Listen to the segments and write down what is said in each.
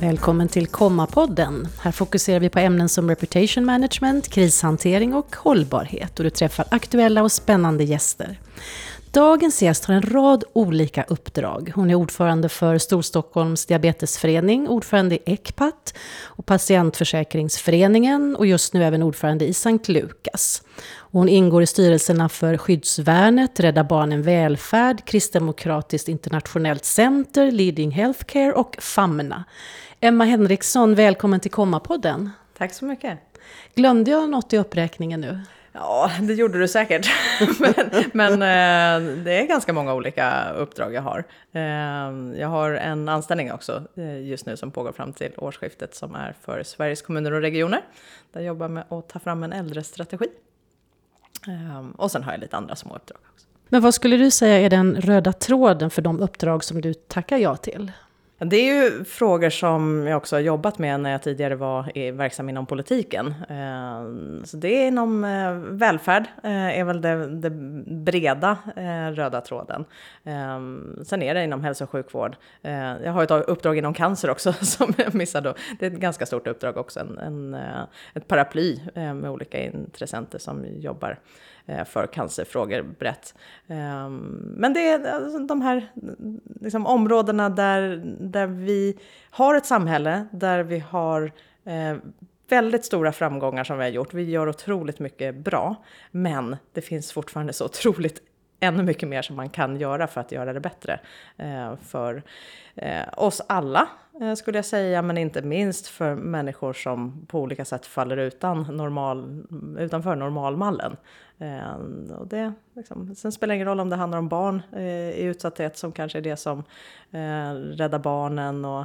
Välkommen till Komma-podden. Här fokuserar vi på ämnen som reputation management, krishantering och hållbarhet och du träffar aktuella och spännande gäster. Dagens gäst har en rad olika uppdrag. Hon är ordförande för Storstockholms diabetesförening, ordförande i ECPAT och Patientförsäkringsföreningen och just nu även ordförande i Sankt Lukas. Hon ingår i styrelserna för Skyddsvärnet, Rädda Barnen Välfärd, Kristdemokratiskt internationellt center, Leading Healthcare och Famna. Emma Henriksson, välkommen till Komma-podden. Tack så mycket. Glömde jag något i uppräkningen nu? Ja, det gjorde du säkert. men, men eh, det är ganska många olika uppdrag jag har. Eh, jag har en anställning också eh, just nu som pågår fram till årsskiftet som är för Sveriges kommuner och regioner. Där jag jobbar med att ta fram en äldrestrategi. Och sen har jag lite andra små uppdrag också. Men vad skulle du säga är den röda tråden för de uppdrag som du tackar ja till? Det är ju frågor som jag också har jobbat med när jag tidigare var verksam inom politiken. Eh, så det är inom eh, välfärd, eh, är väl det, det breda röda tråden. Sen är det inom hälso och sjukvård. Jag har ett uppdrag inom cancer också som jag missade. Det är ett ganska stort uppdrag också, en, en, ett paraply med olika intressenter som jobbar Eh, för cancerfrågor brett. Ehm, men det är alltså, de här liksom, områdena där, där vi har ett samhälle, där vi har eh, väldigt stora framgångar som vi har gjort. Vi gör otroligt mycket bra, men det finns fortfarande så otroligt ännu mycket mer som man kan göra för att göra det bättre eh, för oss alla skulle jag säga, men inte minst för människor som på olika sätt faller utan normal, utanför normalmallen. Eh, och det, liksom, sen spelar det ingen roll om det handlar om barn eh, i utsatthet som kanske är det som eh, Rädda Barnen och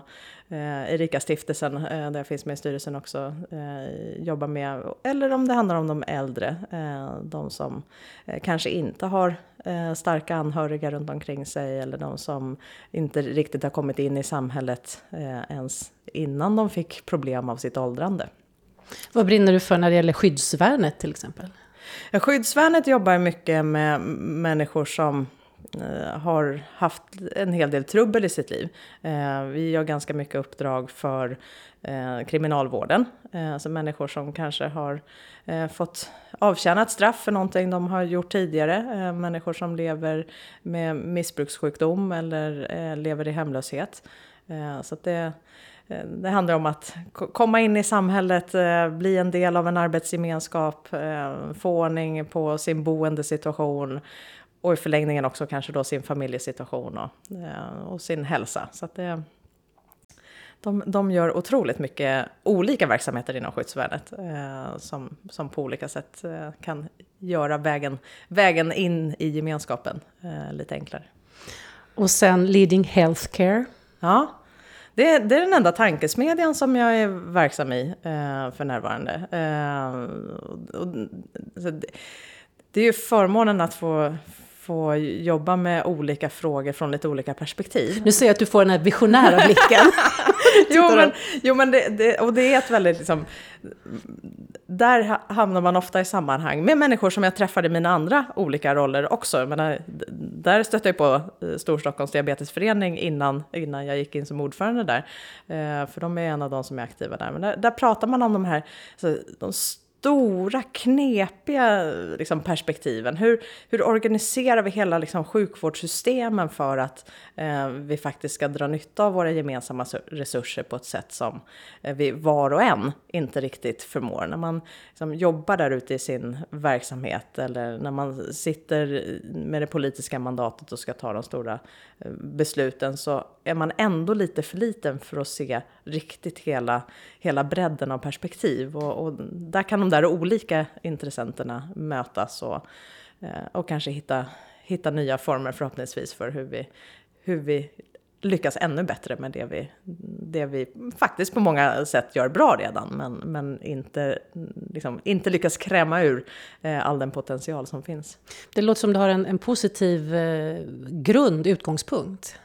eh, Erika-stiftelsen, eh, där jag finns med i styrelsen också, eh, jobbar med. Eller om det handlar om de äldre, eh, de som eh, kanske inte har eh, starka anhöriga runt omkring sig eller de som inte riktigt har kommit in i samhället eh, ens innan de fick problem av sitt åldrande. Vad brinner du för när det gäller skyddsvärnet till exempel? Skyddsvärnet jobbar mycket med människor som eh, har haft en hel del trubbel i sitt liv. Eh, vi gör ganska mycket uppdrag för eh, kriminalvården. Alltså människor som kanske har fått avtjäna ett straff för någonting de har gjort tidigare. Människor som lever med missbrukssjukdom eller lever i hemlöshet. Så det det handlar om att komma in i samhället, eh, bli en del av en arbetsgemenskap, eh, få ordning på sin boendesituation och i förlängningen också kanske då sin familjesituation och, och sin hälsa. Så det, de, de gör otroligt mycket olika verksamheter inom skyddsvärnet eh, som, som på olika sätt eh, kan göra vägen, vägen in i gemenskapen eh, lite enklare. Och sen Leading Healthcare. Ja, det, det, är den enda tankesmedjan som jag är verksam i eh, för närvarande. Eh, och, det, det är ju förmånen att få, få jobba med olika frågor från lite olika perspektiv. Nu ser jag att du får den här visionära blicken. jo, men, jo, men det, det, och det är ett väldigt liksom, där hamnar man ofta i sammanhang med människor som jag träffade i mina andra olika roller också. Jag menar, där stötte jag på eh, Storstockholms diabetesförening innan, innan jag gick in som ordförande där. Eh, för de är en av de som är aktiva där. Men där, där pratar man om de här alltså, de stora knepiga liksom, perspektiven. Hur, hur organiserar vi hela liksom, sjukvårdssystemen för att eh, vi faktiskt ska dra nytta av våra gemensamma resurser på ett sätt som eh, vi var och en inte riktigt förmår. När man liksom, jobbar där ute i sin verksamhet eller när man sitter med det politiska mandatet och ska ta de stora eh, besluten så är man ändå lite för liten för att se riktigt hela, hela bredden av perspektiv. Och, och där kan de där olika intressenterna mötas och, eh, och kanske hitta, hitta nya former förhoppningsvis för hur vi, hur vi lyckas ännu bättre med det vi, det vi faktiskt på många sätt gör bra redan, men, men inte, liksom, inte lyckas kräma ur eh, all den potential som finns. Det låter som du har en, en positiv eh, grund, utgångspunkt.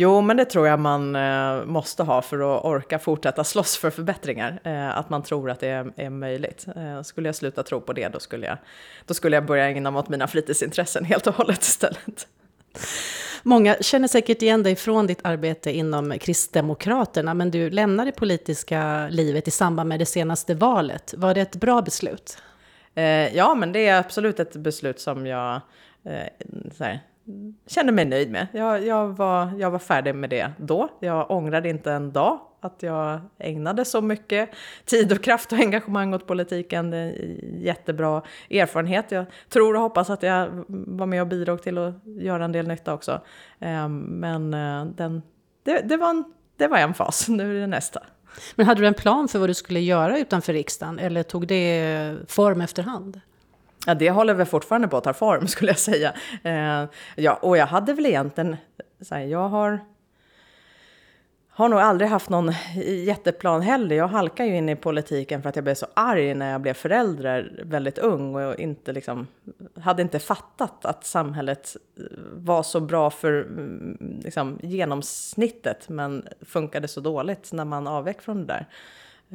Jo, men det tror jag man eh, måste ha för att orka fortsätta slåss för förbättringar. Eh, att man tror att det är, är möjligt. Eh, skulle jag sluta tro på det, då skulle jag, då skulle jag börja ägna mig åt mina fritidsintressen helt och hållet istället. Många känner säkert igen dig från ditt arbete inom Kristdemokraterna, men du lämnar det politiska livet i samband med det senaste valet. Var det ett bra beslut? Eh, ja, men det är absolut ett beslut som jag eh, här, känner mig nöjd med. Jag, jag, var, jag var färdig med det då. Jag ångrade inte en dag att jag ägnade så mycket tid och kraft och engagemang åt politiken. Det är en jättebra erfarenhet. Jag tror och hoppas att jag var med och bidrog till att göra en del nytta också. Ehm, men eh, den, det, det, var en, det var en fas, nu är det nästa. Men hade du en plan för vad du skulle göra utanför riksdagen eller tog det form efterhand? Ja, det håller väl fortfarande på att ta form skulle jag säga. Eh, ja, och jag hade väl egentligen, så här, jag har har nog aldrig haft någon jätteplan heller. Jag halkade ju in i politiken för att jag blev så arg när jag blev förälder väldigt ung och inte liksom, hade inte fattat att samhället var så bra för mm, liksom, genomsnittet men funkade så dåligt när man avvek från det där.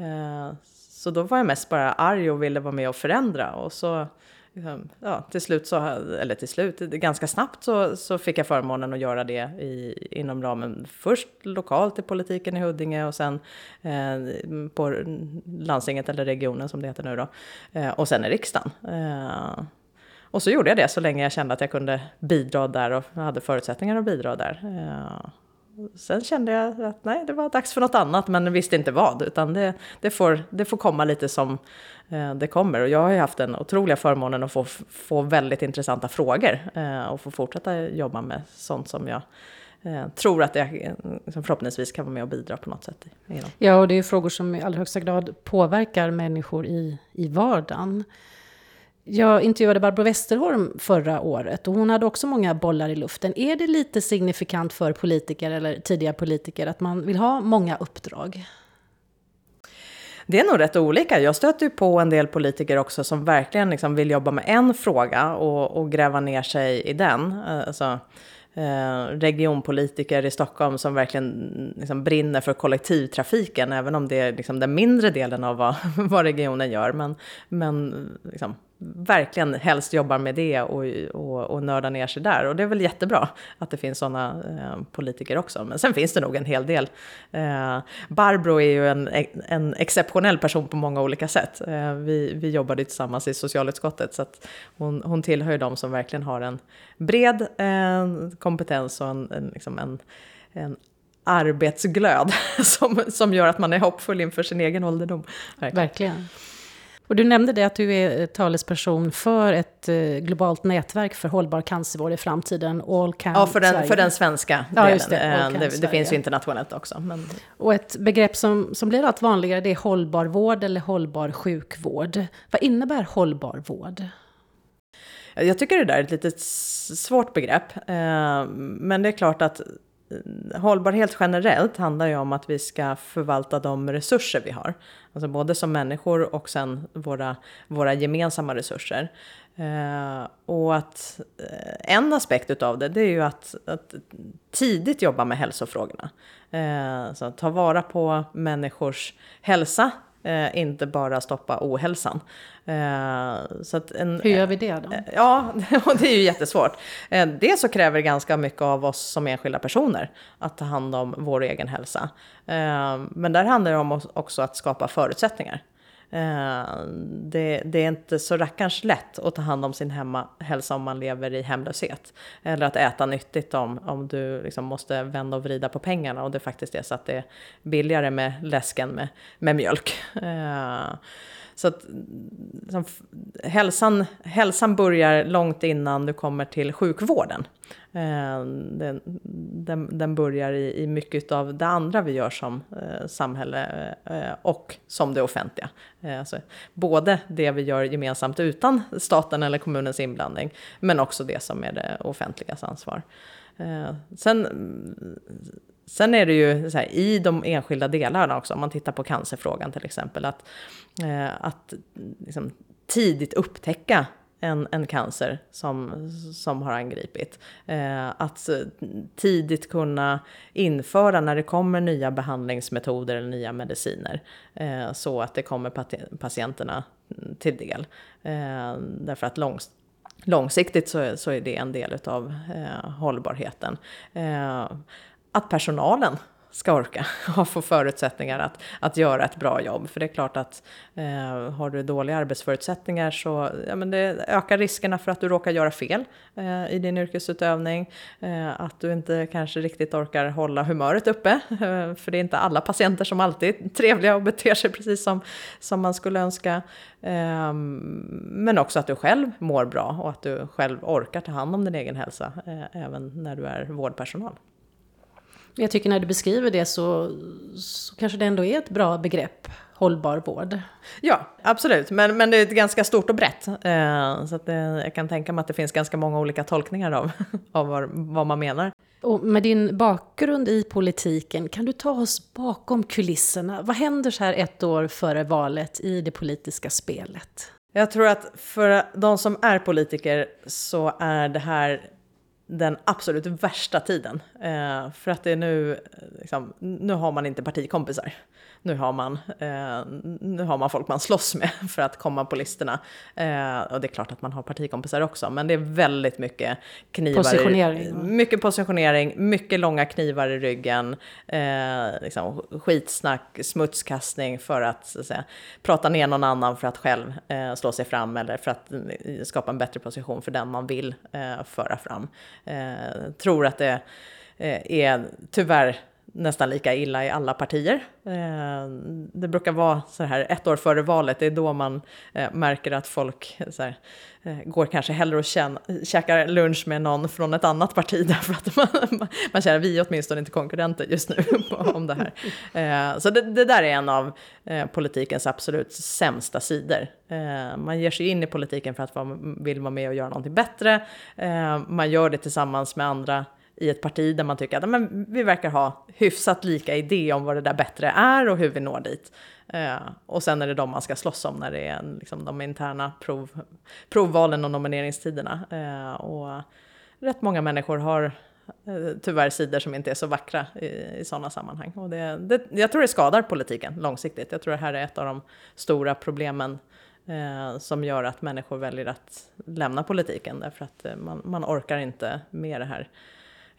Eh, så då var jag mest bara arg och ville vara med och förändra och så Ehm, ja, till slut så, eller till slut, ganska snabbt så, så fick jag förmånen att göra det i, inom ramen först lokalt i politiken i Huddinge och sen eh, på landstinget eller regionen som det heter nu då. Eh, och sen i riksdagen. Eh, och så gjorde jag det så länge jag kände att jag kunde bidra där och hade förutsättningar att bidra där. Eh, Sen kände jag att nej, det var dags för något annat, men visste inte vad, utan det, det, får, det får komma lite som eh, det kommer. Och jag har ju haft den otroliga förmånen att få, få väldigt intressanta frågor eh, och få fortsätta jobba med sånt som jag eh, tror att jag förhoppningsvis kan vara med och bidra på något sätt. I, Ja, och det är frågor som i allra högsta grad påverkar människor i, i vardagen. Jag intervjuade Barbro Westerholm förra året och hon hade också många bollar i luften. Är det lite signifikant för politiker eller tidiga politiker att man vill ha många uppdrag? Det är nog rätt olika. Jag stöter ju på en del politiker också som verkligen liksom vill jobba med en fråga och, och gräva ner sig i den. Eh, alltså, eh, regionpolitiker i Stockholm som verkligen mm, liksom brinner för kollektivtrafiken, även om det är liksom den mindre delen av vad, vad regionen gör. Men, men liksom, verkligen helst jobbar med det och, och, och nördar ner sig där. Och det är väl jättebra att det finns sådana eh, politiker också. Men sen finns det nog en hel del. Eh, Barbro är ju en, en exceptionell person på många olika sätt. Eh, vi, vi jobbade tillsammans i socialutskottet så att hon, hon tillhör ju de som verkligen har en bred eh, kompetens och en, en, liksom en, en arbetsglöd som, som gör att man är hoppfull inför sin egen ålderdom. Verkligen. verkligen. Och du nämnde det att du är talesperson för ett eh, globalt nätverk för hållbar cancervård i framtiden, All Can Ja, för den, för den svenska ja, delen. Det, eh, det, det finns ju internationellt också. Men... Och ett begrepp som, som blir allt vanligare det är hållbar vård eller hållbar sjukvård. Vad innebär hållbar vård? Jag tycker det där är ett lite svårt begrepp. Eh, men det är klart att hållbarhet generellt handlar ju om att vi ska förvalta de resurser vi har. Alltså både som människor och sen våra, våra gemensamma resurser. Eh, och att eh, en aspekt utav det, det är ju att, att tidigt jobba med hälsofrågorna. Eh, så att ta vara på människors hälsa Eh, inte bara stoppa ohälsan. Eh, så en, Hur gör vi det då? Eh, ja, det är ju jättesvårt. Eh, dels så kräver det ganska mycket av oss som enskilda personer att ta hand om vår egen hälsa. Eh, men där handlar det om också att skapa förutsättningar. Eh, det, det, är inte så rackarns lätt att ta hand om sin hemma, hälsa om man lever i hemlöshet. Eller att äta nyttigt om, om du liksom måste vända och vrida på pengarna och det faktiskt är så att det är billigare med läsken med, med mjölk. Eh, så att som, hälsan, hälsan börjar långt innan du kommer till sjukvården. Eh, den, den, den, börjar i, i mycket av det andra vi gör som eh, samhälle eh, och som det offentliga. Eh, alltså, både det vi gör gemensamt utan staten eller kommunens inblandning, men också det som är det offentligas ansvar. Eh, sen Sen är det ju här, i de enskilda delarna också, om man tittar på cancerfrågan till exempel, att, eh, att liksom, tidigt upptäcka en, en cancer som, som har angripit. Eh, att tidigt kunna införa när det kommer nya behandlingsmetoder eller nya mediciner eh, så att det kommer patienterna till del. Eh, därför att långs långsiktigt så, så är det en del av eh, hållbarheten. Eh, att personalen ska orka och få förutsättningar att, att göra ett bra jobb. För det är klart att eh, har du dåliga arbetsförutsättningar så ja, men det ökar riskerna för att du råkar göra fel eh, i din yrkesutövning. Eh, att du inte kanske riktigt orkar hålla humöret uppe. Eh, för det är inte alla patienter som alltid är trevliga och beter sig precis som, som man skulle önska. Ehm, men också att du själv mår bra och att du själv orkar ta hand om din egen hälsa eh, även när du är vårdpersonal. Jag tycker när du beskriver det så, så kanske det ändå är ett bra begrepp, hållbar vård. Ja, absolut. Men, men det är ett ganska stort och brett. Eh, så att det, jag kan tänka mig att det finns ganska många olika tolkningar av, av vad, vad man menar. Och med din bakgrund i politiken, kan du ta oss bakom kulisserna? Vad händer så här ett år före valet i det politiska spelet? Jag tror att för de som är politiker så är det här den absolut värsta tiden. Eh, för att det är nu, eh, liksom, nu har man inte partikompisar. Nu har, man, eh, nu har man folk man slåss med för att komma på listorna. Eh, och det är klart att man har partikompisar också, men det är väldigt mycket knivar. Positionering. mycket positionering, mycket långa knivar i ryggen, eh, liksom, skitsnack, smutskastning för att, så att säga, prata ner någon annan för att själv eh, slå sig fram eller för att eh, skapa en bättre position för den man vill eh, föra fram. tror att det är tyvärr nästan lika illa i alla partier. Eh, det brukar vara så här ett år före valet, det är då man eh, märker att folk eh, så här, eh, går kanske hellre och känna, käkar lunch med någon från ett annat parti därför att man, man känner vi är åtminstone inte konkurrenter just nu om det här. Eh, så det, det där är en av eh, politikens absolut sämsta sidor. Man ger sig in i politiken för att man vill vara med och göra någonting bättre. Man gör det tillsammans med andra i ett parti där man tycker att men, vi verkar ha hyfsat lika idé om vad det där bättre är och hur vi når dit. Eh, och sen är det de man ska slåss om när det är liksom, de interna prov, provvalen och nomineringstiderna. Eh, och rätt många människor har eh, tyvärr sidor som inte är så vackra i, i sådana sammanhang. Och det, det, jag tror det skadar politiken långsiktigt. Jag tror det här är ett av de stora problemen eh, som gör att människor väljer att lämna politiken därför att eh, man, man orkar inte med det här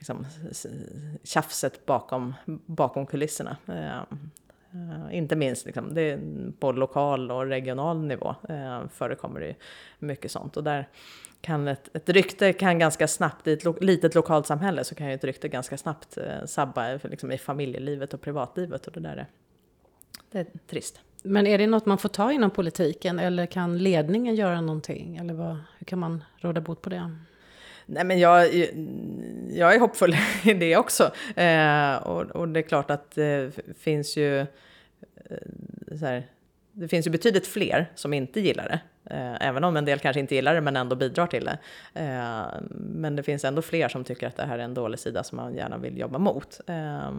liksom, tjafset bakom, bakom kulisserna. Eh, Uh, inte minst liksom, det, på lokal och regional nivå uh, förekommer det mycket sånt. Och där kan ett, ett rykte kan ganska snabbt, i ett lo, litet lokalt samhälle så kan ju ett rykte ganska snabbt uh, sabba liksom, i familjelivet och privatlivet och det där är, det är trist. Men är det något man får ta inom politiken eller kan ledningen göra någonting? Eller vad, hur kan man råda bot på det? Nej, men jag, eh, jag är hoppfull i det också. Eh, och, och, det är klart att det finns ju eh, så här, det finns ju betydligt fler som inte gillar det. Eh, även om en del kanske inte gillar det men ändå bidrar till det. Eh, men det finns ändå fler som tycker att det här är en dålig sida som man gärna vill jobba mot. Eh,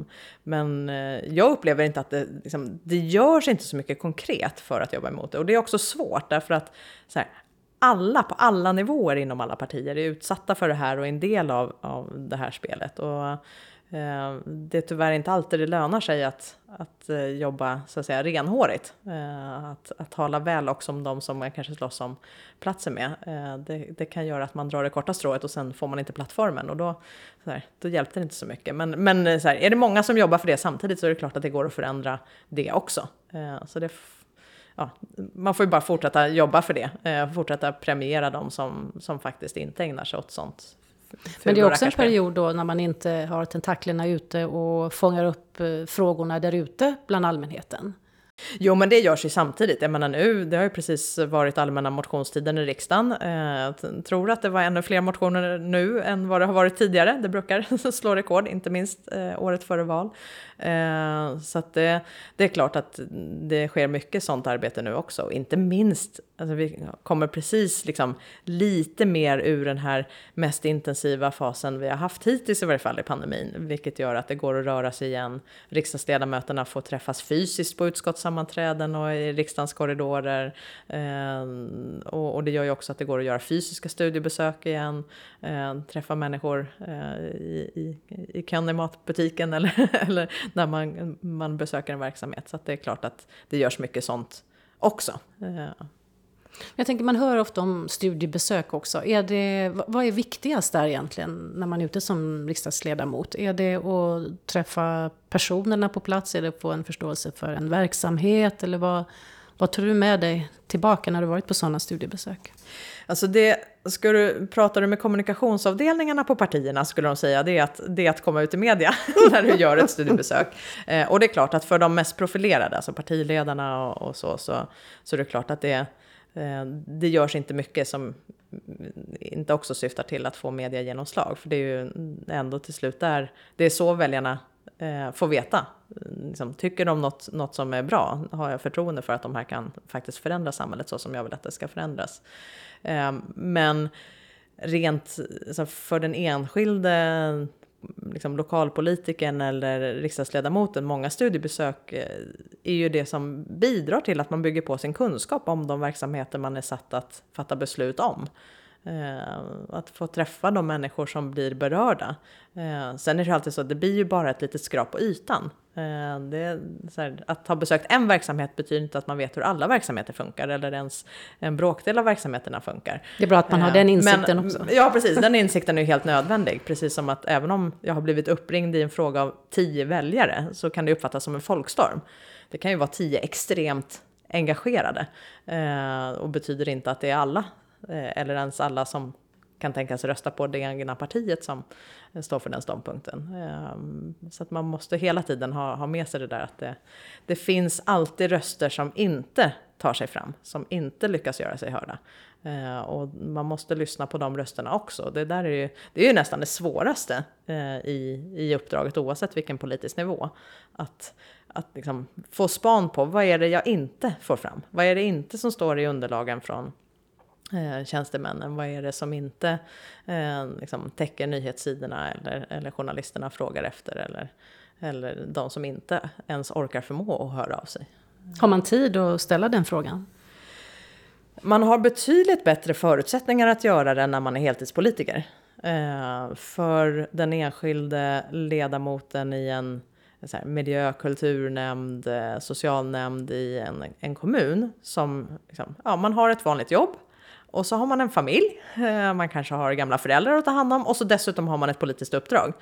men eh, jag upplever inte att det, liksom, det görs inte så mycket konkret för att jobba emot det. Och det är också svårt därför att så här, alla på alla nivåer inom alla partier är utsatta för det här och är en del av, av det här spelet. Och, eh, det är tyvärr inte alltid det lönar sig att, att eh, jobba så att säga renhårigt. Eh, att, att tala väl också om de som man kanske slåss om platsen med. Eh, det, det, kan göra att man drar det korta strået och sen får man inte plattformen och då, så här, då hjälpte det inte så mycket. Men, men så här, är det många som jobbar för det samtidigt så är det klart att det går att förändra det också. Eh, så det ja, man får ju bara fortsätta jobba för det. Eh, fortsätta premiera de som, som faktiskt inte ägnar sig åt sånt. Men det är också en period då när man inte har tentaklerna ute och fångar upp eh, frågorna där ute bland allmänheten. Jo, men det görs ju samtidigt. Jag menar nu, det har ju precis varit allmänna motionstiden i riksdagen. Eh, jag tror att det var ännu fler motioner nu än vad det har varit tidigare. Det brukar slå rekord, inte minst året före val. Eh, så att det, det, är klart att det sker mycket sånt arbete nu också. Inte minst, alltså vi kommer precis liksom lite mer ur den här mest intensiva fasen vi har haft hittills i varje fall i pandemin. Vilket gör att det går att röra sig igen. Riksdagsledamöterna får träffas fysiskt på utskottssammanträden och i riksdagens korridorer. Eh, och, och, det gör ju också att det går att göra fysiska studiebesök igen. Eh, träffa människor eh, i, i, i kön i matbutiken eller, eller när man, man besöker en verksamhet. Så det är klart att det görs mycket sånt också. Eh. Jag tänker man hör ofta om studiebesök också. Är det, vad är viktigast där egentligen när man är ute som riksdagsledamot? Är det att träffa personerna på plats? Är det att få en förståelse för en verksamhet? Eller vad, vad tar du med dig tillbaka när du varit på sådana studiebesök? Alltså det, ska du, pratar du med kommunikationsavdelningarna på partierna skulle de säga det är att, det är att komma ut i media när du gör ett studiebesök. Eh, och det är klart att för de mest profilerade, alltså partiledarna och, och så, så, så är det klart att det, eh, det görs inte mycket som inte också syftar till att få mediegenomslag. För det är ju ändå till slut där, det är så väljarna eh, få veta. Liksom, tycker de något, något som är bra? Har jag förtroende för att de här kan faktiskt förändra samhället så som jag vill att det ska förändras? Eh, men rent alltså, för den enskilde liksom, lokalpolitiken eller riksdagsledamoten, många studiebesök eh, är ju det som bidrar till att man bygger på sin kunskap om de verksamheter man är satt att fatta beslut om. Eh, att få träffa de människor som blir berörda. Eh, sen är det alltid så att det blir ju bara ett litet skrap på ytan. Eh, här, att ha besökt en verksamhet betyder inte att man vet hur alla verksamheter funkar eller ens en bråkdel av verksamheterna funkar. Det är bra att man har den insikten Men, också. Ja, precis. Den insikten är ju helt nödvändig. Precis som att även om jag har blivit uppringd i en fråga av tio väljare så kan det uppfattas som en folkstorm. Det kan ju vara tio extremt engagerade och betyder inte att det är alla Eh, eller ens alla som kan tänkas rösta på det egna partiet som står för den ståndpunkten. Ehm, så att man måste hela tiden ha, ha med sig det där att det, det finns alltid röster som inte tar sig fram, som inte lyckas göra sig hörda. Eh, och man måste lyssna på de rösterna också. Det, där är ju, det är ju nästan det svåraste eh, i, i uppdraget oavsett vilken politisk nivå. Att, att liksom få span på vad är det jag inte får fram? Vad är det inte som står i underlagen från eh, tjänstemännen? Vad är det som inte eh, liksom täcker nyhetssidorna eller, eller journalisterna frågar efter? Eller, eller de som inte ens orkar förmå att höra av sig. Har man tid att ställa den frågan? Man har betydligt bättre förutsättningar att göra det när man är heltidspolitiker. Eh, för den enskilde ledamoten i en så här, miljö, kulturnämnd, eh, socialnämnd i en, en kommun som liksom, ja, man har ett vanligt jobb och så har man en familj, eh, man kanske har gamla föräldrar att ta hand om och så dessutom har man ett politiskt uppdrag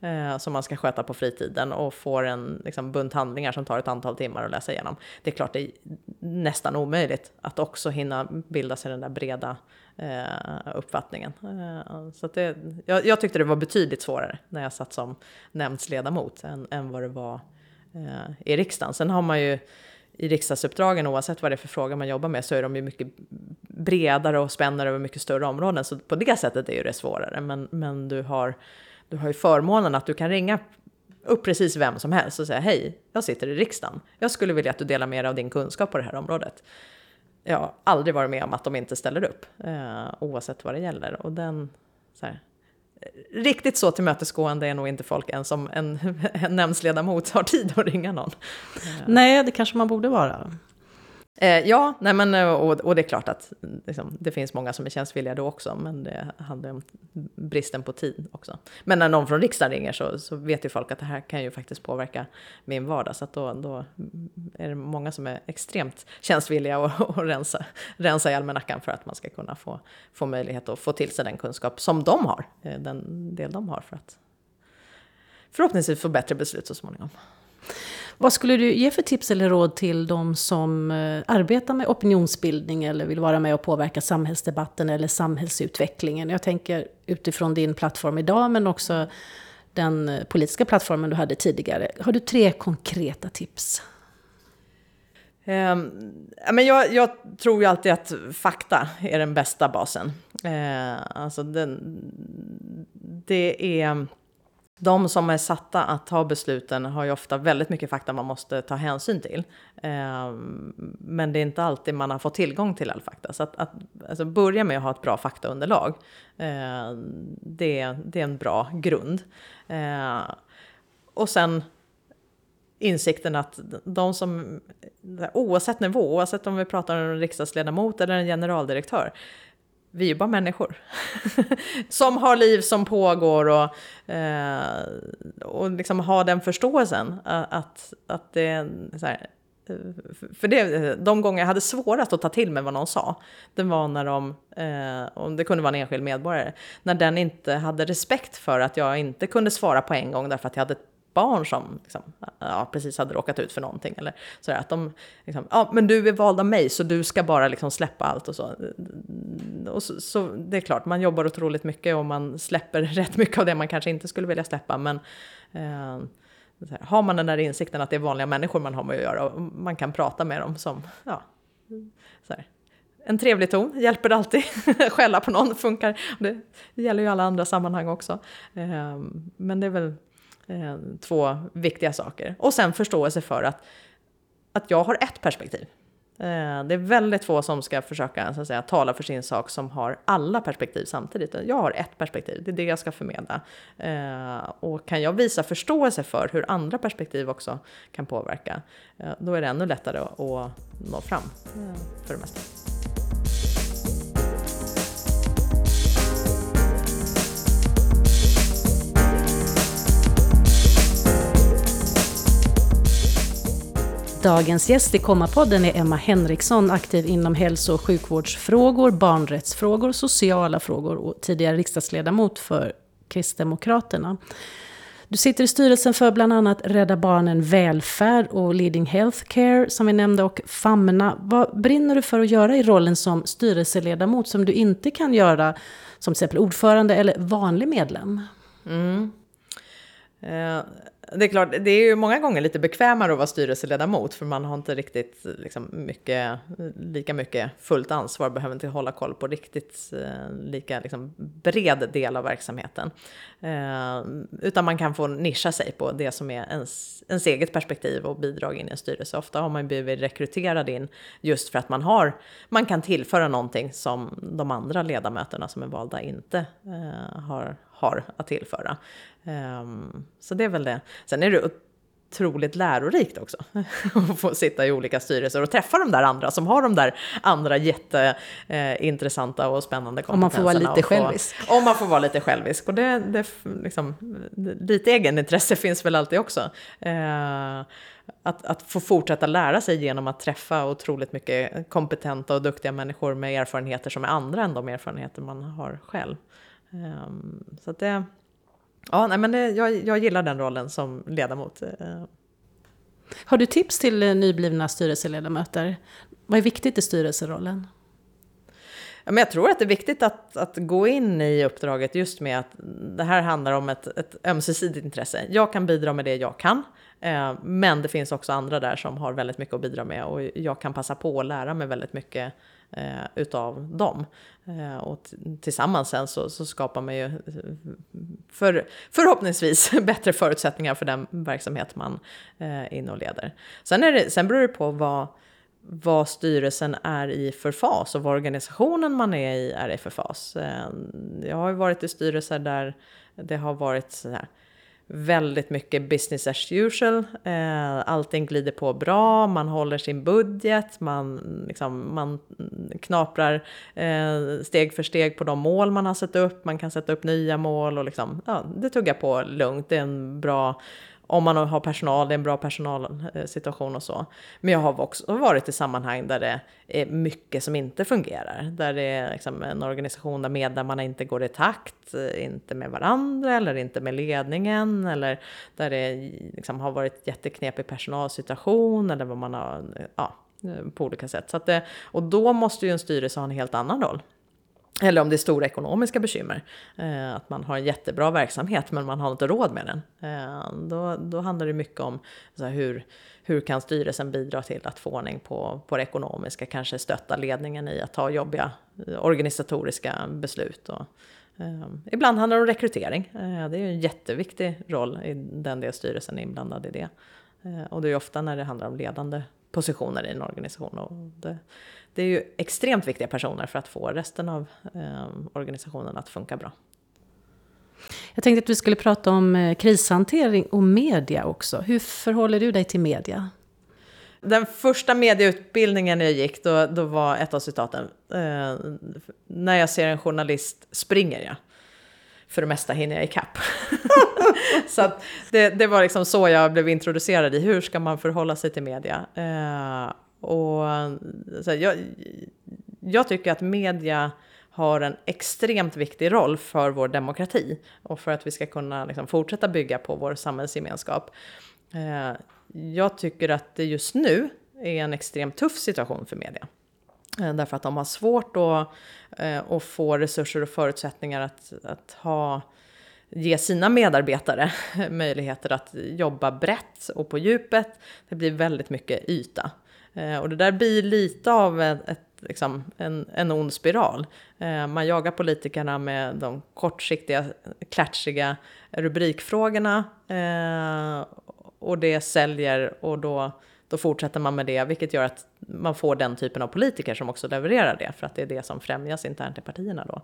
eh, som man ska sköta på fritiden och får en liksom, bunt handlingar som tar ett antal timmar att läsa igenom. Det är klart det är nästan omöjligt att också hinna bilda sig den där breda eh, uppfattningen. Eh, så det, jag, jag, tyckte det var betydligt svårare när jag satt som nämndsledamot än, än vad det var eh, i riksdagen. Sen har man ju i riksdagsuppdragen, oavsett vad det är för fråga man jobbar med, så är de ju mycket bredare och spänner över mycket större områden. Så på det sättet är ju det svårare. Men, men du, har, du har ju förmånen att du kan ringa upp precis vem som helst och säga hej, jag sitter i riksdagen. Jag skulle vilja att du delar med dig av din kunskap på det här området. Jag har aldrig varit med om att de inte ställer upp, eh, oavsett vad det gäller. Och den, så här, riktigt så tillmötesgående är nog inte folk än som en, en nämndsledamot har tid att ringa någon. Nej, det kanske man borde vara. Eh, ja, nej men, eh, och, och, det är klart att liksom, det finns många som är tjänstvilliga då också, men det handlar om bristen på tid också. Men när någon från riksdagen ringer så, så vet ju folk att det här kan ju faktiskt påverka min vardag, så att då, då är det många som är extremt tjänstvilliga och, och rensa, rensa i almanackan för att man ska kunna få, få möjlighet att få till sig den kunskap som de har, eh, den del de har för att förhoppningsvis få bättre beslut så småningom. Vad skulle du ge för tips eller råd till de som eh, arbetar med opinionsbildning eller vill vara med och påverka samhällsdebatten eller samhällsutvecklingen? Jag tänker utifrån din plattform idag men också den eh, politiska plattformen du hade tidigare. Har du tre konkreta tips? Eh, men jag, jag, tror ju alltid att fakta är den bästa basen. Eh, alltså den, det är de som är satta att ta besluten har ju ofta väldigt mycket fakta man måste ta hänsyn till. Ehm, men det är inte alltid man har fått tillgång till all fakta. Så att, att alltså börja med att ha ett bra faktaunderlag. Eh, det, det är en bra grund. Eh, och sen insikten att de som, oavsett nivå, oavsett om vi pratar om en riksdagsledamot eller en generaldirektör, vi är ju bara människor. som har liv som pågår och, eh, och liksom ha den förståelsen att, att det är så här, eh, för det, de gånger jag hade svårast att ta till mig vad någon sa, det var när de, eh, om det kunde vara en enskild medborgare, när den inte hade respekt för att jag inte kunde svara på en gång därför att jag hade ett barn som liksom, ja, precis hade råkat ut för någonting. Eller sådär, att de, liksom, ja men du är vald av mig så du ska bara liksom släppa allt och så. Och så, så. Det är klart, man jobbar otroligt mycket och man släpper rätt mycket av det man kanske inte skulle vilja släppa. Men eh, här, har man den där insikten att det är vanliga människor man har med att göra och man kan prata med dem som, ja, så här. En trevlig ton hjälper alltid. Skälla på någon funkar. Det gäller ju alla andra sammanhang också. Eh, men det är väl eh, två viktiga saker. Och sen förståelse för att, att jag har ett perspektiv. Eh, det är väldigt få som ska försöka så att säga, tala för sin sak som har alla perspektiv samtidigt. Jag har ett perspektiv, det är det jag ska förmedla. Eh, och kan jag visa förståelse för hur andra perspektiv också kan påverka, eh, då är det ännu lättare att nå fram för det mesta. Dagens gäst i Kommapodden är Emma Henriksson, aktiv inom hälso och sjukvårdsfrågor, barnrättsfrågor, sociala frågor och tidigare riksdagsledamot för Kristdemokraterna. Du sitter i styrelsen för bland annat Rädda Barnen Välfärd och Leading Healthcare som vi nämnde och Famna. Vad brinner du för att göra i rollen som styrelseledamot som du inte kan göra som till exempel ordförande eller vanlig medlem? Mm. Eh, det är klart, det är ju många gånger lite bekvämare att vara styrelseledamot för man har inte riktigt liksom, mycket, lika mycket fullt ansvar, behöver inte hålla koll på riktigt eh, lika liksom, bred del av verksamheten. Eh, utan man kan få nischa sig på det som är ens, ens eget perspektiv och bidrag in i en styrelse. Ofta har man blivit rekryterad in just för att man, har, man kan tillföra någonting som de andra ledamöterna som är valda inte eh, har, har att tillföra. Um, så det är väl det. Sen är det otroligt lärorikt också att få sitta i olika styrelser och träffa de där andra som har de där andra jätteintressanta och spännande kompetenserna. Om man får vara lite självisk. Om man får vara lite självisk. Och det, det liksom, lite egenintresse finns väl alltid också. Eh, att, att få fortsätta lära sig genom att träffa otroligt mycket kompetenta och duktiga människor med erfarenheter som är andra än de erfarenheter man har själv. Um, så att det, ja, nej, men det, jag, jag gillar den rollen som ledamot. Eh. Har du tips till eh, nyblivna styrelseledamöter? Vad är viktigt i styrelserollen? Ja, men jag tror att det är viktigt att, att gå in i uppdraget just med att det här handlar om ett, ett ömsesidigt intresse. Jag kan bidra med det jag kan, eh, men det finns också andra där som har väldigt mycket att bidra med och jag kan passa på att lära mig väldigt mycket eh, utav dem. Eh, och tillsammans sen så, så, skapar man ju eh, för, förhoppningsvis bättre förutsättningar för den verksamhet man eh, är inne och leder. Sen, är det, sen beror det på vad, vad styrelsen är i för fas och vad organisationen man är i är i för fas. Eh, jag har ju varit i styrelser där det har varit så här, väldigt mycket business as usual. Eh, allting glider på bra, man håller sin budget, man, liksom, man knaprar eh, steg för steg på de mål man har satt upp, man kan sätta upp nya mål och liksom, ja, det tuggar på lugnt. Det är en bra om man har personal, det är en bra personalsituation och så. Men jag har också varit i sammanhang där det är mycket som inte fungerar. Där det är liksom en organisation där medlemmarna inte går i takt, inte med varandra eller inte med ledningen. Eller där det liksom har varit jätteknepig personalsituation eller vad man har, ja, på olika sätt. Så det, och då måste ju en styrelse ha en helt annan roll. Eller om det är stora ekonomiska bekymmer. Eh, att man har en jättebra verksamhet men man har inte råd med den. Eh, då, då handlar det mycket om här, hur, hur kan styrelsen bidra till att få ordning på, på det ekonomiska. Kanske stötta ledningen i att ta jobbiga eh, organisatoriska beslut. Och, eh, ibland handlar det om rekrytering. Eh, det är en jätteviktig roll i den del styrelsen är inblandad i det. Eh, och det är ofta när det handlar om ledande positioner i en organisation. Och det, det är ju extremt viktiga personer för att få resten av eh, organisationen att funka bra. Jag tänkte att vi skulle prata om eh, krishantering och media också. Hur förhåller du dig till media? Den första medieutbildningen jag gick, då, då var ett av citaten, eh, när jag ser en journalist springer jag för det mesta hinner jag ikapp. så att det, det, var liksom så jag blev introducerad i hur ska man förhålla sig till media. Eh, och så jag, jag tycker att media har en extremt viktig roll för vår demokrati och för att vi ska kunna liksom fortsätta bygga på vår samhällsgemenskap. Eh, jag tycker att det just nu är en extremt tuff situation för media. Eh, därför att de har svårt att, eh, få resurser och förutsättningar att, att ha, ge sina medarbetare möjligheter att jobba brett och på djupet. Det blir väldigt mycket yta. Eh, och det där blir lite av ett, ett liksom, en, en ond spiral. Eh, man jagar politikerna med de kortsiktiga, klatschiga rubrikfrågorna eh, och det säljer och då, då fortsätter man med det, vilket gör att man får den typen av politiker som också levererar det, för att det är det som främjas internt i partierna då.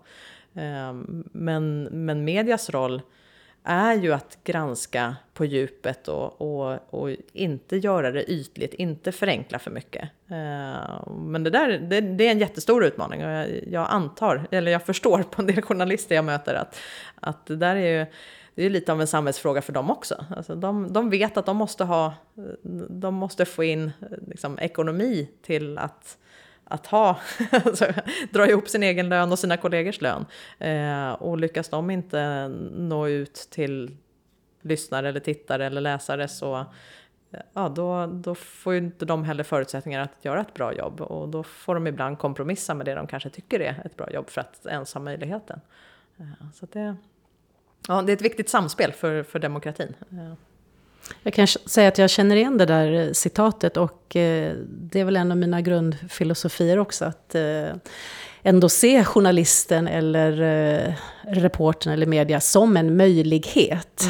Ehm, men, men medias roll är ju att granska på djupet och, och, och inte göra det ytligt, inte förenkla för mycket. Ehm, men det där det, det är en jättestor utmaning och jag, jag, antar, eller jag förstår på en del journalister jag möter att, att det där är ju det är lite av en samhällsfråga för dem också. Alltså de, de vet att de måste, ha, de måste få in liksom, ekonomi till att, att ha, alltså, dra ihop sin egen lön och sina kollegors lön. Eh, och lyckas de inte nå ut till lyssnare eller tittare eller läsare så ja, då, då får ju inte de heller förutsättningar att göra ett bra jobb och då får de ibland kompromissa med det de kanske tycker är ett bra jobb för att ens ha möjligheten. Eh, så det, Ja, det är ett viktigt samspel för, för demokratin. Jag kan säga att jag känner igen det där eh, citatet och eh, det är väl en av mina grundfilosofier också. Att eh, ändå se journalisten eller reportern eller media som en möjlighet.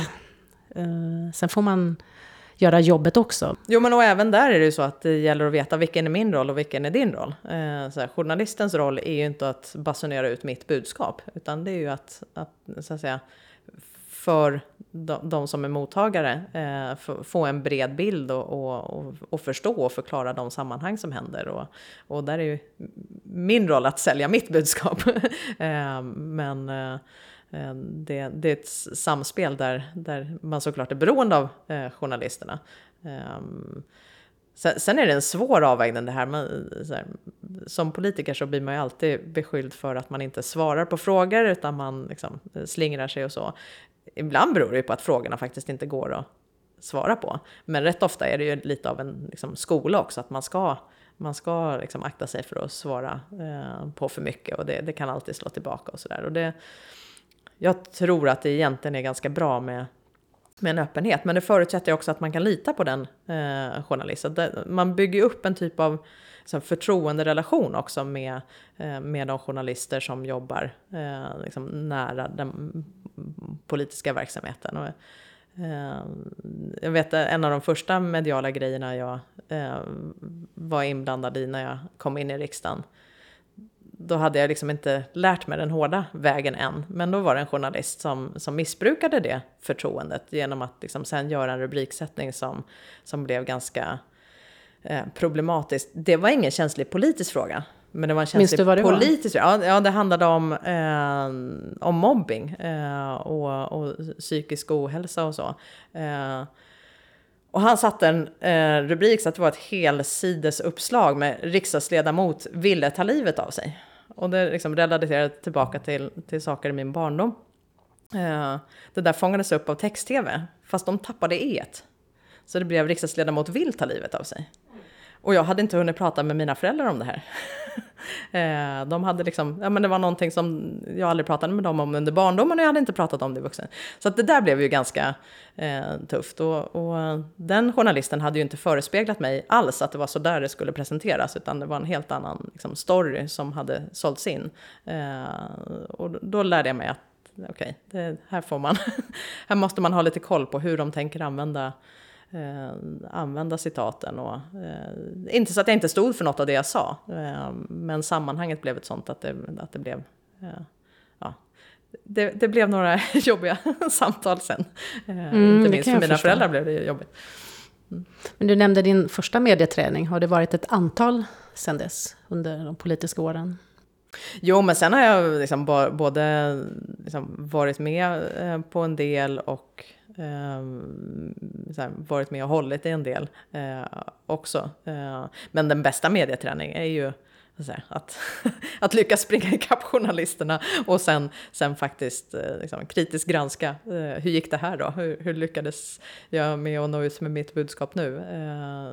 Mm. Sen får man göra jobbet också. Jo, men och även där är det ju så att det gäller att veta vilken är min roll och vilken är din roll. Så här, journalistens roll är ju inte att basunera ut mitt budskap, utan det är ju att, att så att säga, för de, de som är mottagare eh, få en bred bild och, och, och, förstå och förklara de sammanhang som händer. Och, och där är ju min roll att sälja mitt budskap. eh, men eh, eh, det, det, är ett samspel där, där man såklart är beroende av eh, journalisterna. Ehm, sen, sen, är det en svår avvägning det här. Man, här. Som politiker så blir man ju alltid beskylld för att man inte svarar på frågor utan man liksom eh, slingrar sig och så ibland beror det ju på att frågorna faktiskt inte går att svara på. Men rätt ofta är det ju lite av en liksom, skola också, att man ska, man ska liksom akta sig för att svara eh, på för mycket och det, det, kan alltid slå tillbaka och sådär. Jag tror att det egentligen är ganska bra med, med en öppenhet, men det förutsätter också att man kan lita på den eh, journalisten. Man bygger upp en typ av liksom, förtroenderelation också med, eh, med de journalister som jobbar eh, liksom nära den politiska verksamheten. Och, eh, jag vet eh, en av de första mediala grejerna jag eh, var inblandad i när jag kom in i riksdagen då hade jag liksom inte lärt mig den hårda vägen än. Men då var det en journalist som, som missbrukade det förtroendet genom att liksom sen göra en rubriksättning som, som blev ganska Eh, problematiskt. Det var ingen känslig politisk fråga. Men det var en känslig vad det politisk fråga. Ja, ja, det handlade om, eh, om mobbing eh, och, och, psykisk ohälsa och så. Eh, och han satte en eh, rubrik så att det var ett helsidesuppslag med riksdagsledamot ville ta livet av sig. Och det liksom relaterade tillbaka till, till saker i min barndom. Eh, det där fångades upp av text-tv, fast de tappade e Så det blev riksdagsledamot vill ta livet av sig. Och jag hade inte hunnit prata med mina föräldrar om det här. Eh, de hade liksom, ja men det var någonting som jag aldrig pratade med dem om under barndomen och jag hade inte pratat om det i vuxen. Så att det där blev ju ganska eh, tufft. Och, och, den journalisten hade ju inte förespeglat mig alls att det var så där det skulle presenteras, utan det var en helt annan liksom, story som hade sålts in. Eh, och då lärde jag mig att okej, okay, här får man, här måste man ha lite koll på hur de tänker använda eh, använda citaten. Och, eh, inte så att jag inte stod för något av det jag sa, eh, men sammanhanget blev ett sånt att det, att det blev eh, ja, det, det, blev några jobbiga samtal sen. Eh, mm, inte minst för mina förstå. föräldrar blev det jobbigt. Mm. Men du nämnde din första medieträning. Har det varit ett antal sen dess, under de politiska åren? Jo, men sen har jag liksom både liksom varit med eh, på en del och eh, varit med och hållit i en del eh, också. Eh, men den bästa medieträningen är ju att, att lyckas springa ikapp journalisterna och sen, sen faktiskt eh, liksom, kritiskt granska hur gick det här då? Hur, hur, lyckades jag med att nå ut med mitt budskap nu? Eh,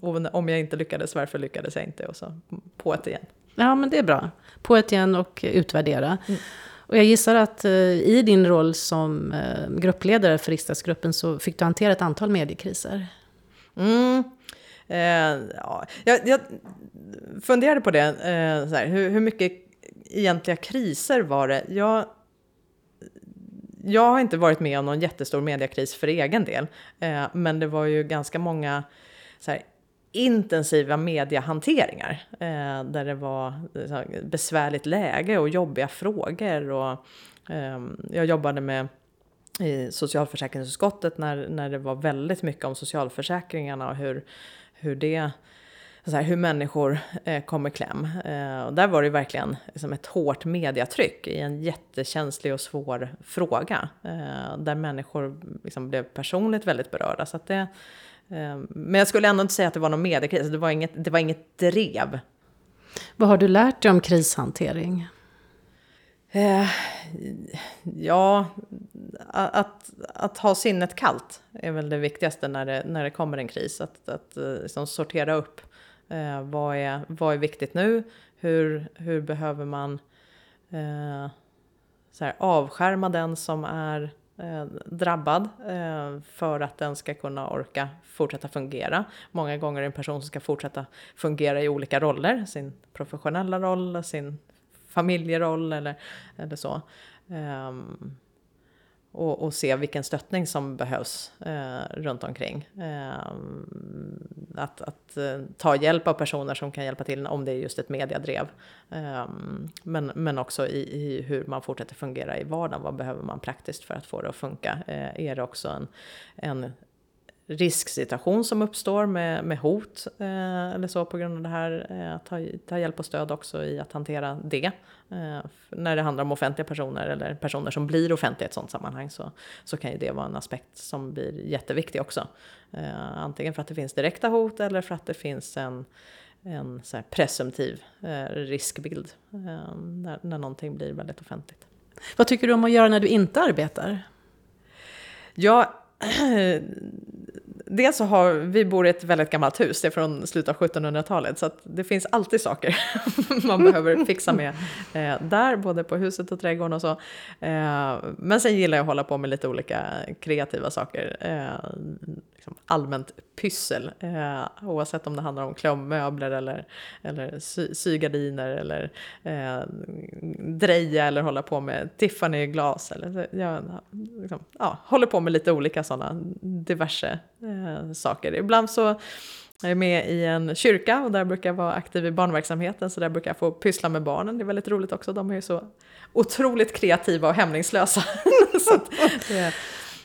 och om jag inte lyckades, varför lyckades jag inte? Och så på ett igen. Ja, men det är bra. På ett igen och utvärdera. Mm. Och jag gissar att eh, i din roll som eh, gruppledare för riksdagsgruppen så fick du hantera ett antal mediekriser. Mm. Eh, ja, jag, jag funderade på det, eh, här, hur, hur mycket egentliga kriser var det? Jag, jag har inte varit med om någon jättestor mediekris för egen del, eh, men det var ju ganska många så här, intensiva mediehanteringar eh, där det var eh, så besvärligt läge och jobbiga frågor. Och, eh, jag jobbade med i socialförsäkringsutskottet när, när det var väldigt mycket om socialförsäkringarna och hur, hur det så här, hur människor eh, kommer kläm. Eh, och där var det verkligen liksom ett hårt mediatryck i en jättekänslig och svår fråga. Eh, där människor liksom blev personligt väldigt berörda. Så det, men jag skulle ändå inte säga att det var någon mediekris, det var inget, det var inget drev. Vad har du lärt dig om krishantering? Eh, ja, att, att ha sinnet kallt är väl det viktigaste när det, när det kommer en kris. Att, att eh, liksom sortera upp eh, vad, är, vad är viktigt nu? Hur, hur behöver man eh, så här, avskärma den som är Eh, drabbad eh, för att den ska kunna orka fortsätta fungera. Många gånger är det en person som ska fortsätta fungera i olika roller, sin professionella roll, sin familjeroll eller, eller så. Um, och, och, se vilken stöttning som behövs eh, runt omkring. Eh, att, att eh, ta hjälp av personer som kan hjälpa till om det är just ett mediadrev. Eh, men, men också i, i, hur man fortsätter fungera i vardagen. Vad behöver man praktiskt för att få det att funka? Eh, är det också en, en risksituation som uppstår med, med hot eh, eller så på grund av det här. Eh, ta, ta hjälp och stöd också i att hantera det. Eh, när det handlar om offentliga personer eller personer som blir offentliga i ett sådant sammanhang så, så kan ju det vara en aspekt som blir jätteviktig också. Eh, antingen för att det finns direkta hot eller för att det finns en, en så presumtiv eh, riskbild eh, när, när någonting blir väldigt offentligt. Vad tycker du om att göra när du inte arbetar? Ja, dels så har vi bor i ett väldigt gammalt hus, det är från slutet av 1700-talet, så att det finns alltid saker man behöver fixa med eh, där, både på huset och trädgården och så. Eh, men sen gillar jag att hålla på med lite olika kreativa saker, eh, liksom allmänt pyssel, eh, oavsett om det handlar om klä om möbler eller, eller sy, sygardiner eller eh, dreja eller hålla på med Tiffany-glas. Eller, jag liksom, ja, håller på med lite olika sådana diverse eh, saker. Ibland så jag är med i en kyrka och där brukar jag vara aktiv i barnverksamheten så där brukar jag få pyssla med barnen. Det är väldigt roligt också. De är ju så otroligt kreativa och hämningslösa. så det,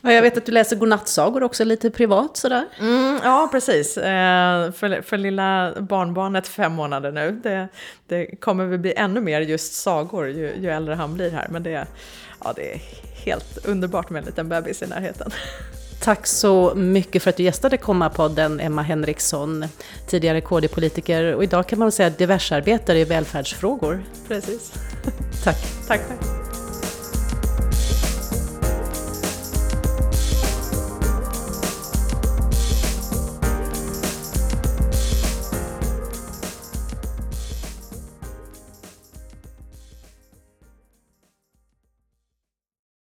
Ja, jag vet att du läser godnattsagor också lite privat sådär. Mm, ja, precis. Eh, för, för lilla barnbarnet fem månader nu. Det, det kommer väl bli ännu mer just sagor ju, ju äldre han blir här. Men det, ja, det är helt underbart med en liten bebis i närheten. Tack så mycket för att du gästade Komma-podden, Emma Henriksson, tidigare KD-politiker och idag kan man säga diversarbetare i välfärdsfrågor. Precis. Tack. Tack själv.